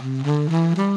Om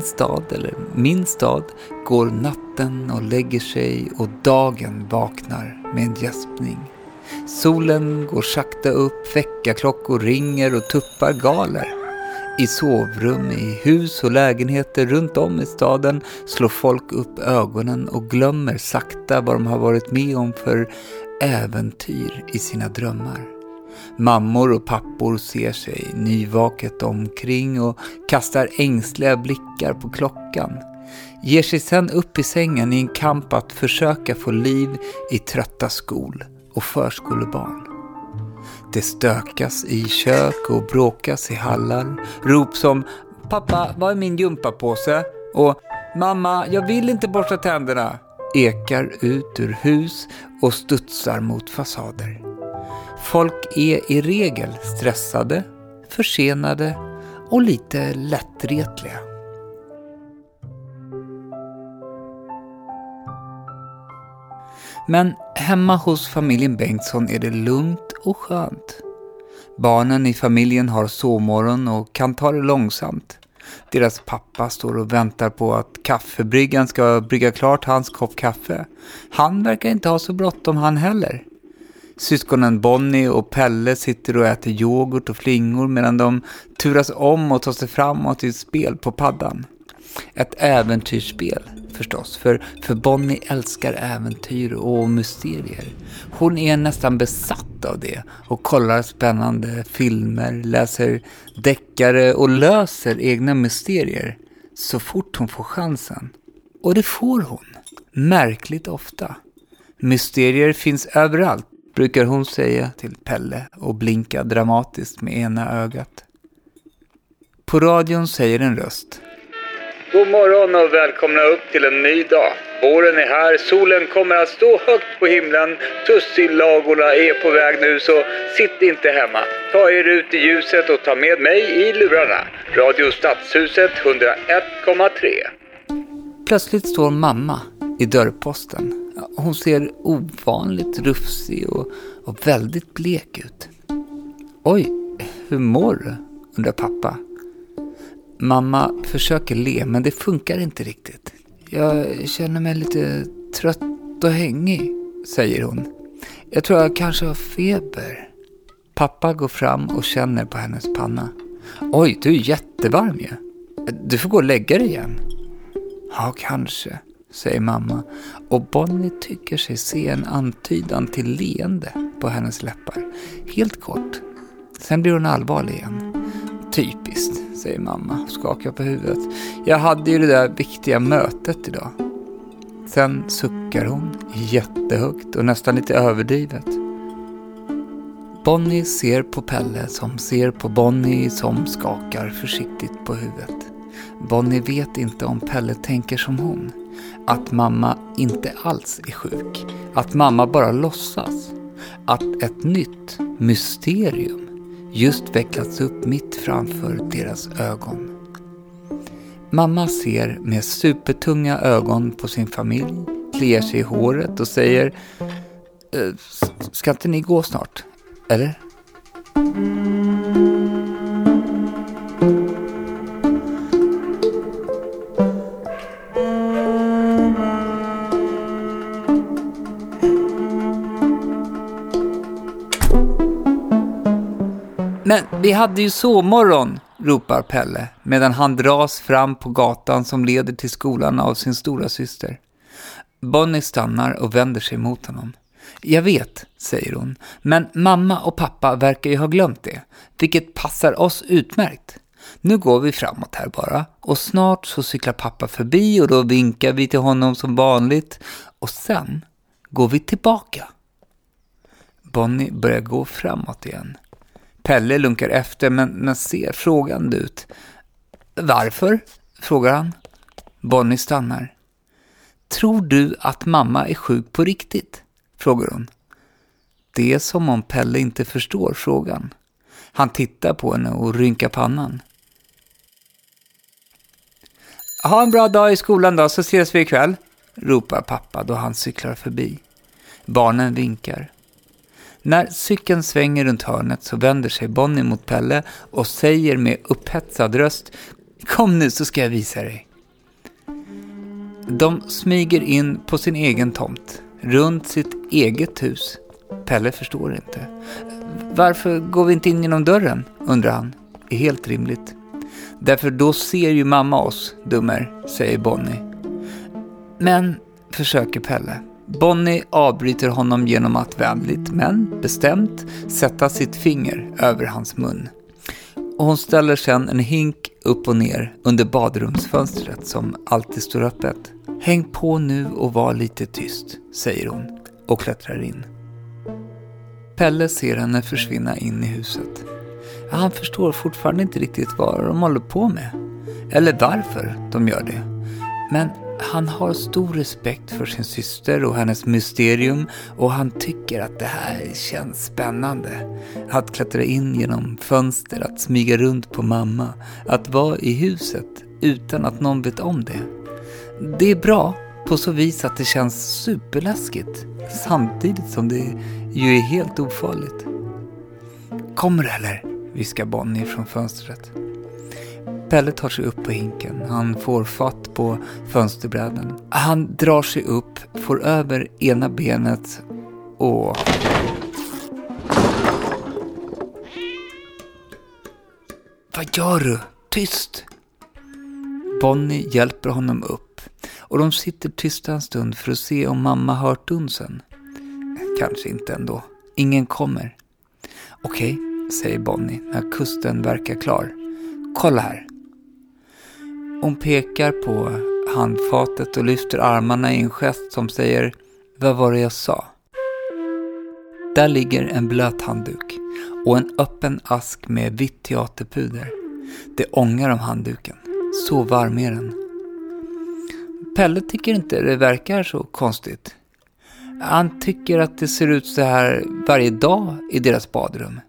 din stad eller min stad, går natten och lägger sig och dagen vaknar med en gäspning. Solen går sakta upp, väckarklockor ringer och tuppar galer. I sovrum, i hus och lägenheter runt om i staden slår folk upp ögonen och glömmer sakta vad de har varit med om för äventyr i sina drömmar. Mammor och pappor ser sig nyvaket omkring och kastar ängsliga blickar på klockan. Ger sig sen upp i sängen i en kamp att försöka få liv i trötta skol och förskolebarn. Det stökas i kök och bråkas i hallar. Rop som ”Pappa, var är min gympapåse?” och ”Mamma, jag vill inte borsta tänderna” ekar ut ur hus och studsar mot fasader. Folk är i regel stressade, försenade och lite lättretliga. Men hemma hos familjen Bengtsson är det lugnt och skönt. Barnen i familjen har sovmorgon och kan ta det långsamt. Deras pappa står och väntar på att kaffebryggan ska brygga klart hans kopp kaffe. Han verkar inte ha så bråttom han heller. Syskonen Bonnie och Pelle sitter och äter yoghurt och flingor medan de turas om och tar sig framåt i ett spel på paddan. Ett äventyrsspel förstås, för, för Bonnie älskar äventyr och mysterier. Hon är nästan besatt av det och kollar spännande filmer, läser deckare och löser egna mysterier så fort hon får chansen. Och det får hon, märkligt ofta. Mysterier finns överallt, brukar hon säga till Pelle och blinka dramatiskt med ena ögat. På radion säger en röst. God morgon och välkomna upp till en ny dag. Våren är här, solen kommer att stå högt på himlen, tussilagorna är på väg nu så sitt inte hemma. Ta er ut i ljuset och ta med mig i lurarna. Radio Stadshuset 101,3. Plötsligt står mamma i dörrposten. Hon ser ovanligt rufsig och, och väldigt blek ut. Oj, hur mår du? undrar pappa. Mamma försöker le, men det funkar inte riktigt. Jag känner mig lite trött och hängig, säger hon. Jag tror jag kanske har feber. Pappa går fram och känner på hennes panna. Oj, du är jättevarm ju. Du får gå och lägga dig igen. Ja, kanske, säger mamma. Och Bonnie tycker sig se en antydan till leende på hennes läppar. Helt kort. Sen blir hon allvarlig igen. Typiskt, säger mamma och skakar på huvudet. Jag hade ju det där viktiga mötet idag. Sen suckar hon jättehögt och nästan lite överdrivet. Bonnie ser på Pelle som ser på Bonnie som skakar försiktigt på huvudet. Bonnie vet inte om Pelle tänker som hon. Att mamma inte alls är sjuk. Att mamma bara låtsas. Att ett nytt mysterium just vecklats upp mitt framför deras ögon. Mamma ser med supertunga ögon på sin familj, kliar sig i håret och säger eh, Ska inte ni gå snart? Eller? Vi hade ju sovmorgon, ropar Pelle medan han dras fram på gatan som leder till skolan av sin stora syster. Bonnie stannar och vänder sig mot honom. Jag vet, säger hon, men mamma och pappa verkar ju ha glömt det, vilket passar oss utmärkt. Nu går vi framåt här bara och snart så cyklar pappa förbi och då vinkar vi till honom som vanligt och sen går vi tillbaka. Bonnie börjar gå framåt igen. Pelle lunkar efter men, men ser frågande ut. Varför? frågar han. Bonnie stannar. Tror du att mamma är sjuk på riktigt? frågar hon. Det är som om Pelle inte förstår frågan. Han tittar på henne och rynkar pannan. Ha en bra dag i skolan då, så ses vi ikväll, ropar pappa då han cyklar förbi. Barnen vinkar. När cykeln svänger runt hörnet så vänder sig Bonnie mot Pelle och säger med upphetsad röst Kom nu så ska jag visa dig. De smyger in på sin egen tomt, runt sitt eget hus. Pelle förstår inte. Varför går vi inte in genom dörren? undrar han. ”Det Är helt rimligt. Därför då ser ju mamma oss, dummer, säger Bonnie. Men, försöker Pelle. Bonnie avbryter honom genom att vänligt men bestämt sätta sitt finger över hans mun. Och hon ställer sedan en hink upp och ner under badrumsfönstret som alltid står öppet. Häng på nu och var lite tyst, säger hon och klättrar in. Pelle ser henne försvinna in i huset. Han förstår fortfarande inte riktigt vad de håller på med. Eller varför de gör det. Men han har stor respekt för sin syster och hennes mysterium och han tycker att det här känns spännande. Att klättra in genom fönster, att smyga runt på mamma, att vara i huset utan att någon vet om det. Det är bra på så vis att det känns superläskigt samtidigt som det ju är helt ofarligt. Kommer du eller? viskar Bonnie från fönstret. Pelle tar sig upp på hinken. Han får fatt på fönsterbrädan. Han drar sig upp, får över ena benet och... Vad gör du? Tyst! Bonnie hjälper honom upp och de sitter tysta en stund för att se om mamma hört dunsen. Kanske inte ändå. Ingen kommer. Okej, säger Bonnie när kusten verkar klar. Kolla här. Hon pekar på handfatet och lyfter armarna i en gest som säger Vad var det jag sa? Där ligger en blöt handduk och en öppen ask med vitt teaterpuder. Det ångar om handduken. Så varm är den. Pelle tycker inte det verkar så konstigt. Han tycker att det ser ut så här varje dag i deras badrum.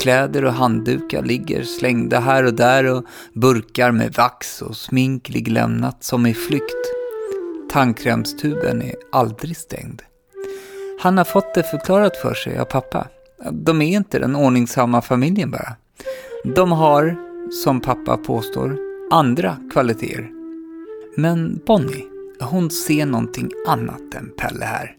Kläder och handdukar ligger slängda här och där och burkar med vax och smink ligger lämnat som i flykt. Tandkrämstuben är aldrig stängd. Han har fått det förklarat för sig av pappa. De är inte den ordningsamma familjen bara. De har, som pappa påstår, andra kvaliteter. Men Bonnie, hon ser någonting annat än Pelle här.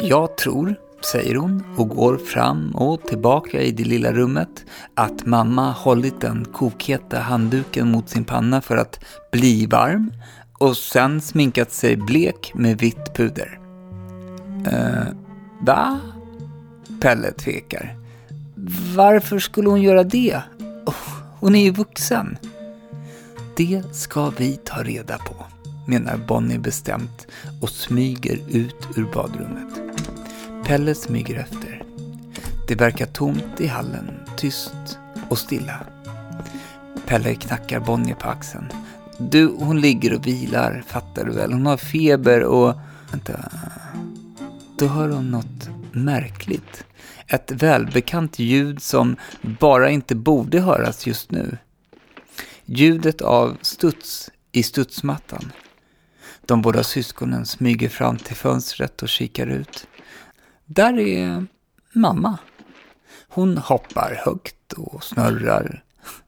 Jag tror, säger hon och går fram och tillbaka i det lilla rummet, att mamma hållit den kokheta handduken mot sin panna för att bli varm och sen sminkat sig blek med vitt puder. Eh, va? Pelle tvekar. Varför skulle hon göra det? Oh, hon är ju vuxen. Det ska vi ta reda på, menar Bonnie bestämt och smyger ut ur badrummet. Pelle smyger efter. Det verkar tomt i hallen, tyst och stilla. Pelle knackar Bonnie på axeln. Du, hon ligger och vilar, fattar du väl? Hon har feber och... Vänta. Då hör hon något märkligt. Ett välbekant ljud som bara inte borde höras just nu. Ljudet av studs i studsmattan. De båda syskonen smyger fram till fönstret och kikar ut. Där är mamma. Hon hoppar högt och snurrar.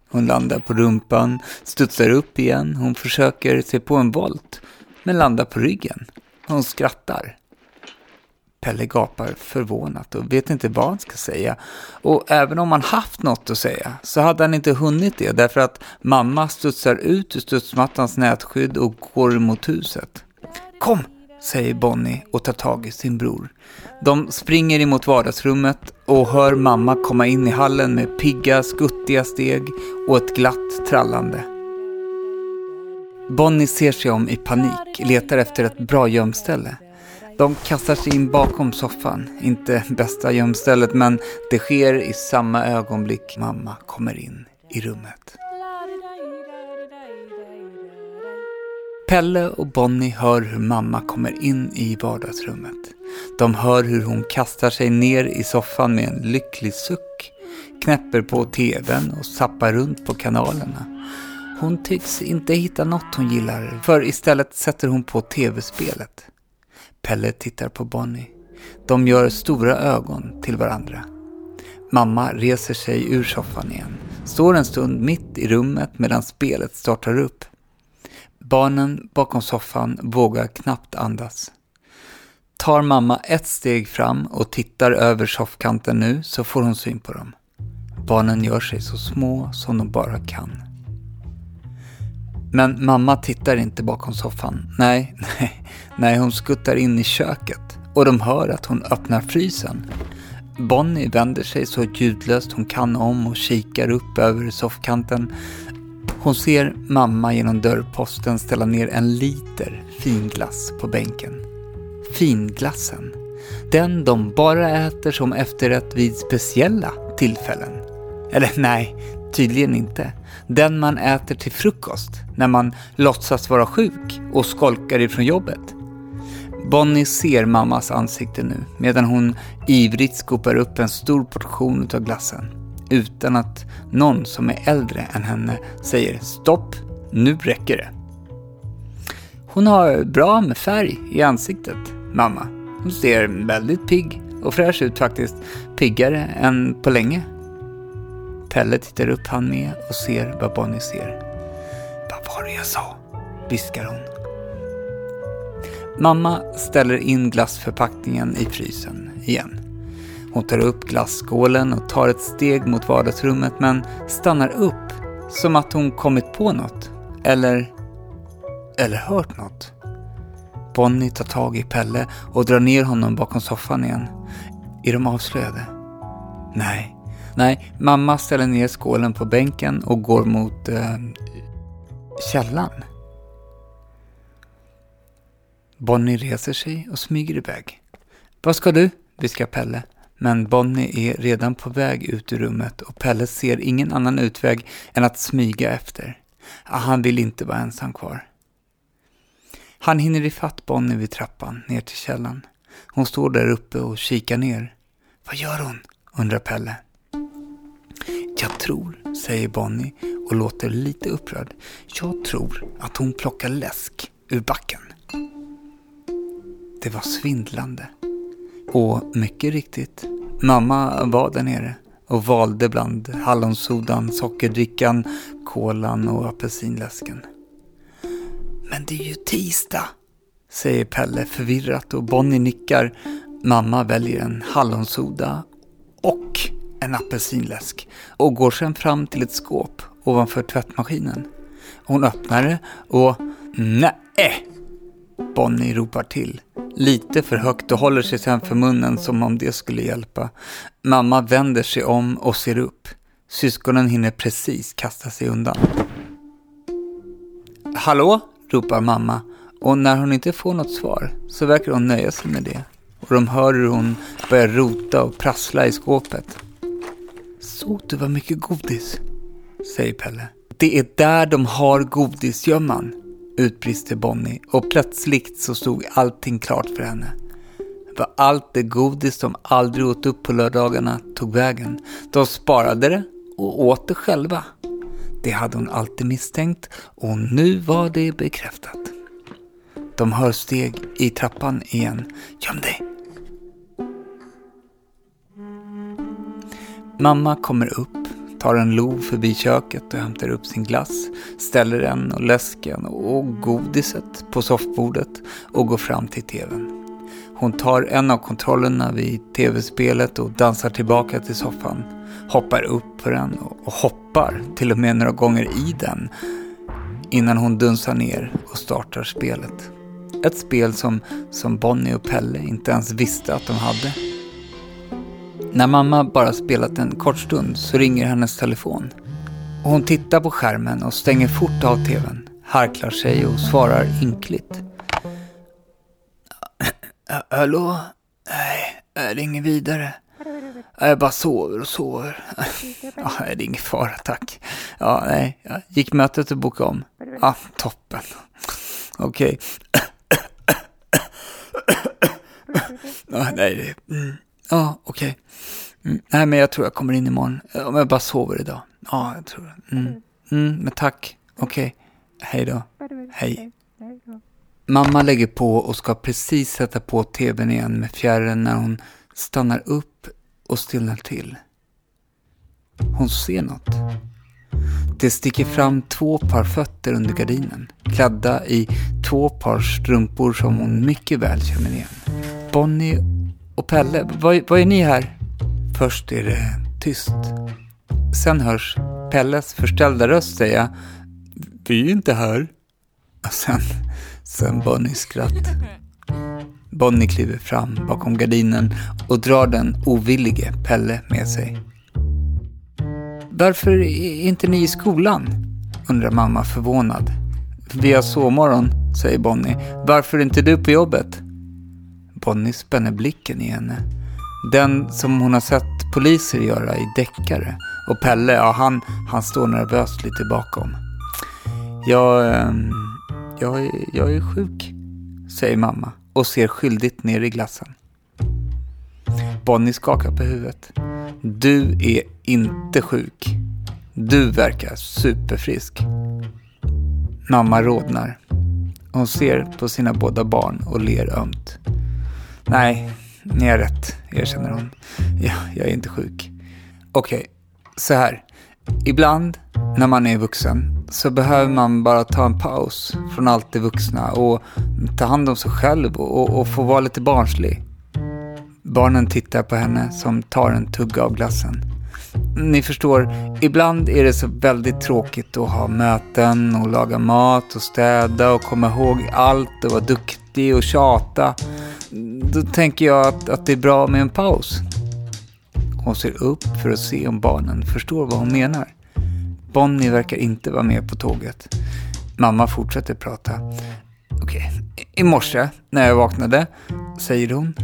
Hon landar på rumpan, studsar upp igen. Hon försöker se på en volt, men landar på ryggen. Hon skrattar. Pelle gapar förvånat och vet inte vad han ska säga. Och även om han haft något att säga så hade han inte hunnit det därför att mamma studsar ut ur studsmattans nätskydd och går mot huset. Kom, säger Bonnie och tar tag i sin bror. De springer emot vardagsrummet och hör mamma komma in i hallen med pigga, skuttiga steg och ett glatt trallande. Bonnie ser sig om i panik, letar efter ett bra gömställe. De kastar sig in bakom soffan. Inte bästa gömstället, men det sker i samma ögonblick mamma kommer in i rummet. Pelle och Bonnie hör hur mamma kommer in i vardagsrummet. De hör hur hon kastar sig ner i soffan med en lycklig suck, knäpper på tvn och sappar runt på kanalerna. Hon tycks inte hitta något hon gillar, för istället sätter hon på tv-spelet. Pelle tittar på Bonnie. De gör stora ögon till varandra. Mamma reser sig ur soffan igen, står en stund mitt i rummet medan spelet startar upp. Barnen bakom soffan vågar knappt andas. Tar mamma ett steg fram och tittar över soffkanten nu så får hon syn på dem. Barnen gör sig så små som de bara kan. Men mamma tittar inte bakom soffan. Nej, nej, nej, hon skuttar in i köket och de hör att hon öppnar frysen. Bonnie vänder sig så ljudlöst hon kan om och kikar upp över soffkanten. Hon ser mamma genom dörrposten ställa ner en liter finglass på bänken. Finglassen. Den de bara äter som efterrätt vid speciella tillfällen. Eller nej, tydligen inte. Den man äter till frukost när man låtsas vara sjuk och skolkar ifrån jobbet. Bonnie ser mammas ansikte nu medan hon ivrigt skopar upp en stor portion av glassen. Utan att någon som är äldre än henne säger stopp, nu räcker det. Hon har bra med färg i ansiktet, mamma. Hon ser väldigt pigg och fräsch ut faktiskt. Piggare än på länge. Pelle tittar upp han med och ser vad Bonnie ser. Vad var det jag sa? viskar hon. Mamma ställer in glassförpackningen i frysen igen. Hon tar upp glasskålen och tar ett steg mot vardagsrummet men stannar upp som att hon kommit på något. Eller, eller hört något. Bonnie tar tag i Pelle och drar ner honom bakom soffan igen. Är de avslöjade? Nej, nej, mamma ställer ner skålen på bänken och går mot eh, källan. Bonnie reser sig och smyger iväg. Vad ska du? viskar Pelle. Men Bonnie är redan på väg ut ur rummet och Pelle ser ingen annan utväg än att smyga efter. Ah, han vill inte vara ensam kvar. Han hinner ifatt Bonnie vid trappan ner till källan. Hon står där uppe och kikar ner. Vad gör hon? undrar Pelle. Jag tror, säger Bonnie och låter lite upprörd. Jag tror att hon plockar läsk ur backen. Det var svindlande. Och mycket riktigt, mamma var där nere och valde bland hallonsodan, sockerdrickan, kolan och apelsinläsken. Men det är ju tisdag, säger Pelle förvirrat och Bonnie nickar. Mamma väljer en hallonsoda och en apelsinläsk och går sedan fram till ett skåp ovanför tvättmaskinen. Hon öppnar det och nej! Bonnie ropar till. Lite för högt och håller sig sen för munnen som om det skulle hjälpa. Mamma vänder sig om och ser upp. Syskonen hinner precis kasta sig undan. Hallå? ropar mamma och när hon inte får något svar så verkar hon nöja sig med det. Och de hör hur hon börjar rota och prassla i skåpet. Såg du vad mycket godis? säger Pelle. Det är där de har godisgömman, utbrister Bonnie och plötsligt så stod allting klart för henne. Var allt det godis de aldrig åt upp på lördagarna tog vägen. De sparade det och åt det själva. Det hade hon alltid misstänkt och nu var det bekräftat. De hör steg i trappan igen. Göm dig! Mamma kommer upp, tar en lov förbi köket och hämtar upp sin glass, ställer den och läsken och godiset på soffbordet och går fram till tvn. Hon tar en av kontrollerna vid tv-spelet och dansar tillbaka till soffan. Hoppar upp på den och hoppar till och med några gånger i den innan hon dunsar ner och startar spelet. Ett spel som, som Bonnie och Pelle inte ens visste att de hade. När mamma bara spelat en kort stund så ringer hennes telefon. hon tittar på skärmen och stänger fort av tvn, harklar sig och svarar ynkligt. Hallå? Nej, det är inget vidare. Jag bara sover och sover. Ja, det är ingen fara, tack. Ja, nej, jag gick mötet och bokade om. Ja, toppen. Okej. Ja, nej, det... är... Ja, okej. Mm. Nej, men jag tror jag kommer in imorgon. Om jag bara sover idag. Ja, jag tror det. Mm. Mm, men tack. Okej. Hej då. Hej. Mamma lägger på och ska precis sätta på tvn igen med fjärren när hon stannar upp och stillnar till. Hon ser något. Det sticker fram två par fötter under gardinen, klädda i två par strumpor som hon mycket väl känner igen. Bonnie och Pelle, vad, vad är ni här? Först är det tyst. Sen hörs Pelles förställda röst säga Vi är inte här. Och sen Sen Bonnies skratt. Bonnie kliver fram bakom gardinen och drar den ovillige Pelle med sig. Varför är inte ni i skolan? undrar mamma förvånad. Vi har sovmorgon, säger Bonnie. Varför är inte du på jobbet? Bonnie spänner blicken i henne. Den som hon har sett poliser göra i deckare. Och Pelle, ja han, han står nervöst lite bakom. Jag... Ehm, jag, är, jag är sjuk, säger mamma och ser skyldigt ner i glassen. Bonnie skakar på huvudet. Du är inte sjuk. Du verkar superfrisk. Mamma rodnar. Hon ser på sina båda barn och ler ömt. Nej, ni har rätt, erkänner hon. Ja, jag är inte sjuk. Okej, okay, så här. Ibland när man är vuxen så behöver man bara ta en paus från allt det vuxna och ta hand om sig själv och, och få vara lite barnslig. Barnen tittar på henne som tar en tugga av glassen. Ni förstår, ibland är det så väldigt tråkigt att ha möten och laga mat och städa och komma ihåg allt och vara duktig och tjata. Då tänker jag att, att det är bra med en paus. Hon ser upp för att se om barnen förstår vad hon menar. Bonnie verkar inte vara med på tåget. Mamma fortsätter prata. Okej, okay. i morse när jag vaknade, säger hon,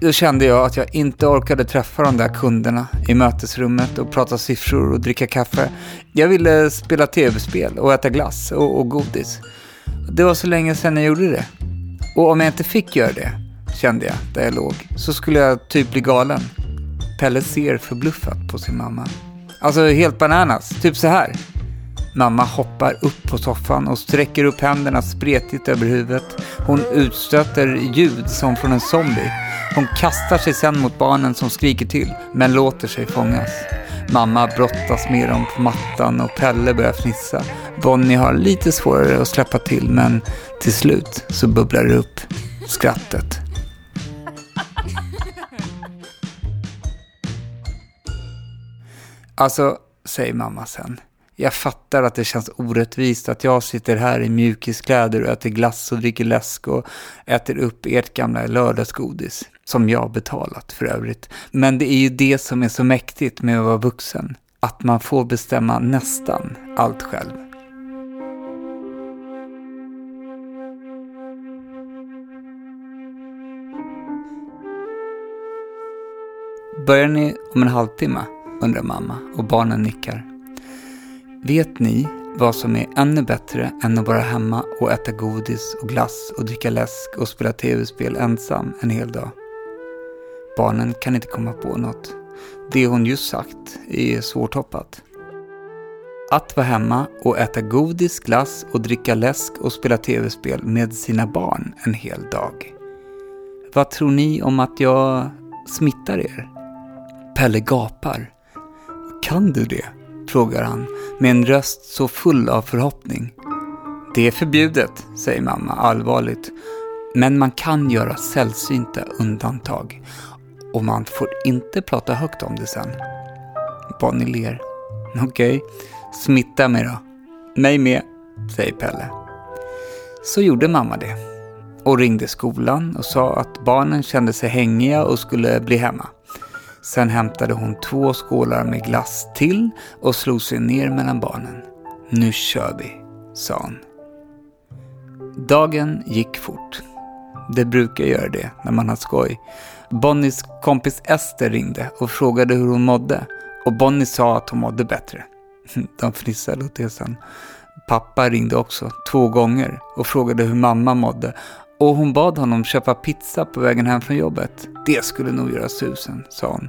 då kände jag att jag inte orkade träffa de där kunderna i mötesrummet och prata siffror och dricka kaffe. Jag ville spela tv-spel och äta glass och, och godis. Det var så länge sedan jag gjorde det. Och om jag inte fick göra det, kände jag där jag låg, så skulle jag typ bli galen. Pelle ser förbluffat på sin mamma. Alltså helt bananas, typ så här. Mamma hoppar upp på soffan och sträcker upp händerna spretigt över huvudet. Hon utstöter ljud som från en zombie. Hon kastar sig sen mot barnen som skriker till, men låter sig fångas. Mamma brottas med dem på mattan och Pelle börjar fnissa. Bonnie har lite svårare att släppa till, men till slut så bubblar det upp. Skrattet. Alltså, säger mamma sen. Jag fattar att det känns orättvist att jag sitter här i mjukiskläder och äter glass och dricker läsk och äter upp ert gamla lördagsgodis. Som jag betalat för övrigt. Men det är ju det som är så mäktigt med att vara vuxen. Att man får bestämma nästan allt själv. Börjar ni om en halvtimme? Undrar mamma och barnen nickar. Vet ni vad som är ännu bättre än att vara hemma och äta godis och glass och dricka läsk och spela tv-spel ensam en hel dag. Barnen kan inte komma på något. Det hon just sagt är svårtoppat. Att vara hemma och äta godis, glass och dricka läsk och spela tv-spel med sina barn en hel dag. Vad tror ni om att jag smittar er? Pelle gapar. Kan du det? frågar han med en röst så full av förhoppning. Det är förbjudet, säger mamma allvarligt. Men man kan göra sällsynta undantag och man får inte prata högt om det sen. Bonnie ler. Okej, okay. smitta mig då. Mig med, säger Pelle. Så gjorde mamma det och ringde skolan och sa att barnen kände sig hängiga och skulle bli hemma. Sen hämtade hon två skålar med glass till och slog sig ner mellan barnen. Nu kör vi, sa hon. Dagen gick fort. Det brukar göra det när man har skoj. Bonnies kompis Ester ringde och frågade hur hon mådde och Bonnie sa att hon mådde bättre. De fnissade åt det sen. Pappa ringde också två gånger och frågade hur mamma mådde och hon bad honom köpa pizza på vägen hem från jobbet. Det skulle nog göra susen, sa hon.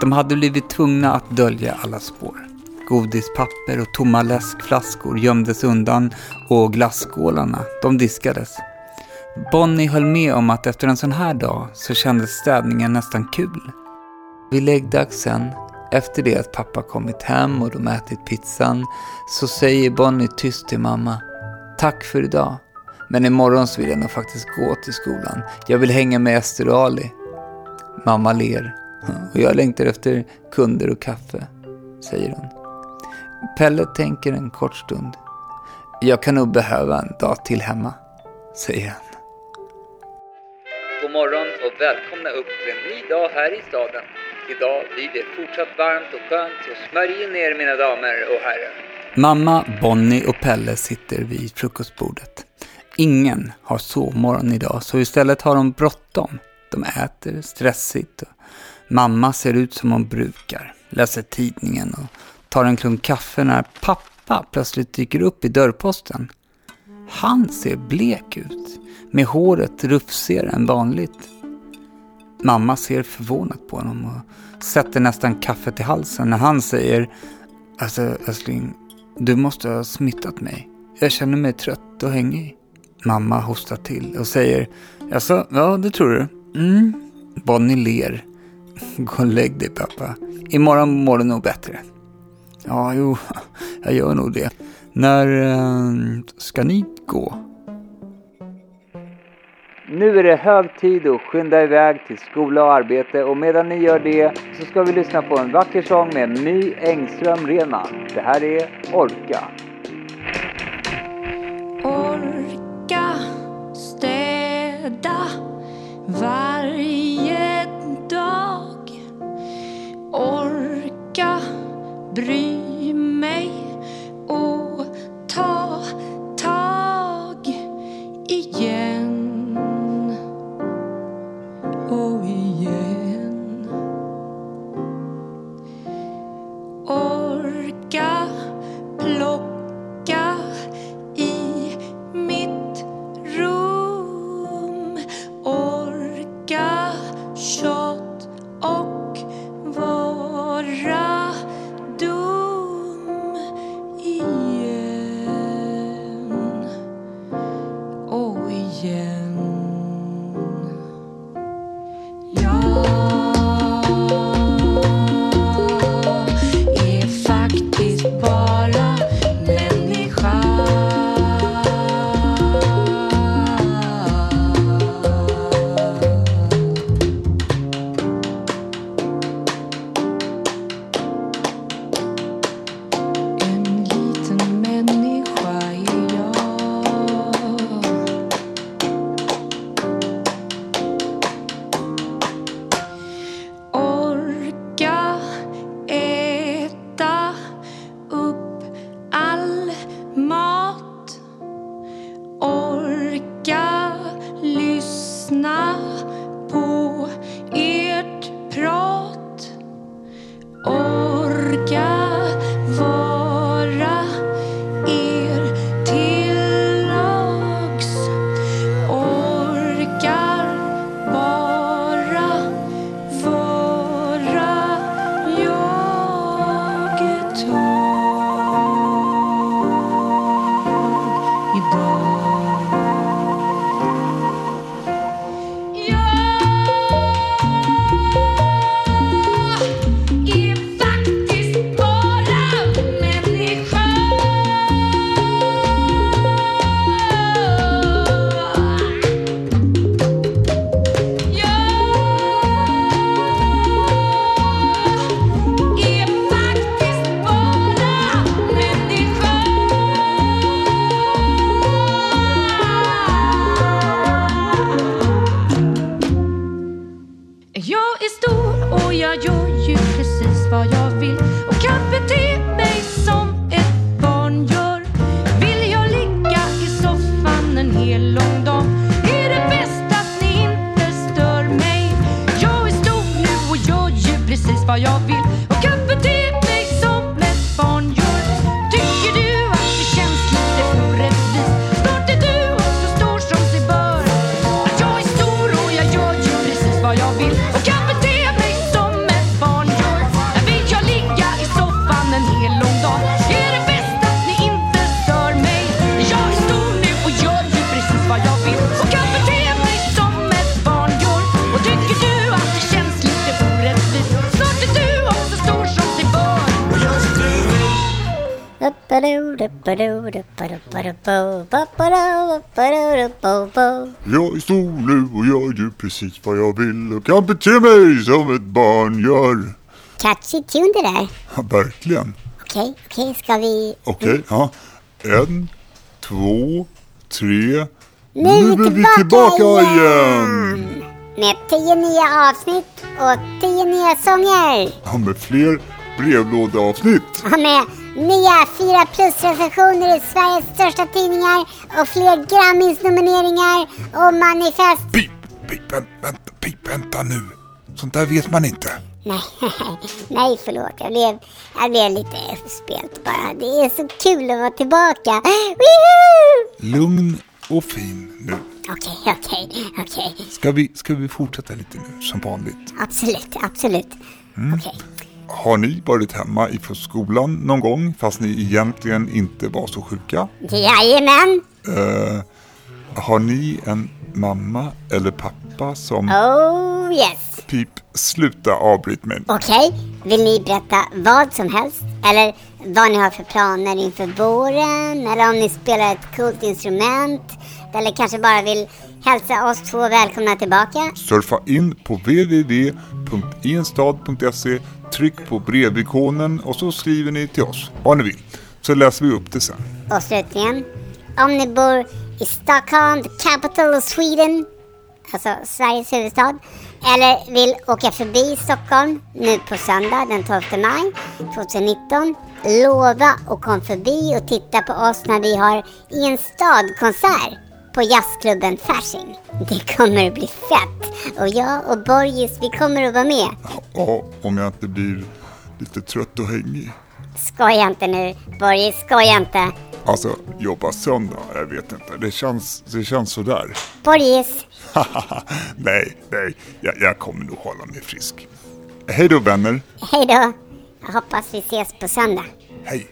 De hade blivit tvungna att dölja alla spår. Godispapper och tomma läskflaskor gömdes undan och glasskålarna, de diskades. Bonnie höll med om att efter en sån här dag så kändes städningen nästan kul. Vid läggdags sen, efter det att pappa kommit hem och de ätit pizzan, så säger Bonnie tyst till mamma. Tack för idag. Men imorgon så vill jag nog faktiskt gå till skolan. Jag vill hänga med Ester och Ali. Mamma ler. Och jag längtar efter kunder och kaffe, säger hon. Pelle tänker en kort stund. Jag kan nog behöva en dag till hemma, säger han. God morgon och välkomna upp till en ny dag här i staden. Idag blir det fortsatt varmt och skönt, så smörj in er mina damer och herrar. Mamma, Bonnie och Pelle sitter vid frukostbordet. Ingen har sovmorgon idag, så istället har de bråttom. De äter stressigt. Mamma ser ut som hon brukar, läser tidningen och tar en klunk kaffe när pappa plötsligt dyker upp i dörrposten. Han ser blek ut, med håret rufsigare än vanligt. Mamma ser förvånat på honom och sätter nästan kaffet i halsen när han säger Alltså älskling, du måste ha smittat mig. Jag känner mig trött och hängig. Mamma hostar till och säger Jaså, ja det tror du? Mm. Bonnie ler. Gå och lägg dig pappa. Imorgon mår du nog bättre. Ja, jo, jag gör nog det. När äh, ska ni gå? Nu är det hög tid att skynda iväg till skola och arbete och medan ni gör det så ska vi lyssna på en vacker sång med My Engström-Rena. Det här är Orka städa varje dag. Orka bry mig och ta tag igen Jag är stor nu och jag gör precis vad jag vill och kan bete mig som ett barn gör. Catchy tune det där. Ja, verkligen. Okej, okej, ska vi... Okej, ja. En, två, tre. Nu är vi tillbaka, tillbaka igen! Med tio nya avsnitt och tio nya sånger. Ja, med fler brevlådeavsnitt. Ja, med nya 4 plus-recensioner i Sveriges största tidningar och fler Grammis-nomineringar och manifest. Pip, pip, vänta, pip, vänta nu. Sånt där vet man inte. Nej, nej förlåt. Jag blev, jag blev lite spelt bara. Det är så kul att vara tillbaka. Woohoo! Lugn och fin nu. Okej, okej, okej. Ska vi, ska vi fortsätta lite nu som vanligt? Absolut, absolut. Okej. Har ni varit hemma ifrån skolan någon gång fast ni egentligen inte var så sjuka? Jajamän. Eh, har ni en mamma eller pappa som... Oh yes. Pip, sluta avbryt mig. Okej, vill ni berätta vad som helst? Eller vad ni har för planer inför våren? Eller om ni spelar ett coolt instrument? Eller kanske bara vill hälsa oss två välkomna tillbaka? Surfa in på www.enstad.se, tryck på brevikonen och så skriver ni till oss vad ni vill. Så läser vi upp det sen. Och slutligen, om ni bor i Stockholm, the capital of Sweden, alltså Sveriges huvudstad, eller vill åka förbi Stockholm nu på söndag den 12 maj 2019, lova och kom förbi och titta på oss när vi har en stadkonsert på jazzklubben Fasching. Det kommer att bli fett! Och jag och Borgis, vi kommer att vara med. Ja, om jag inte blir lite trött och hängig. Skoja inte nu, Borgis, skoja inte. Alltså, jobba söndag? Jag vet inte. Det känns, det känns sådär. Borgis, nej, nej. Jag, jag kommer nog hålla mig frisk. Hej då vänner. hej då. Jag hoppas vi ses på söndag. Hej.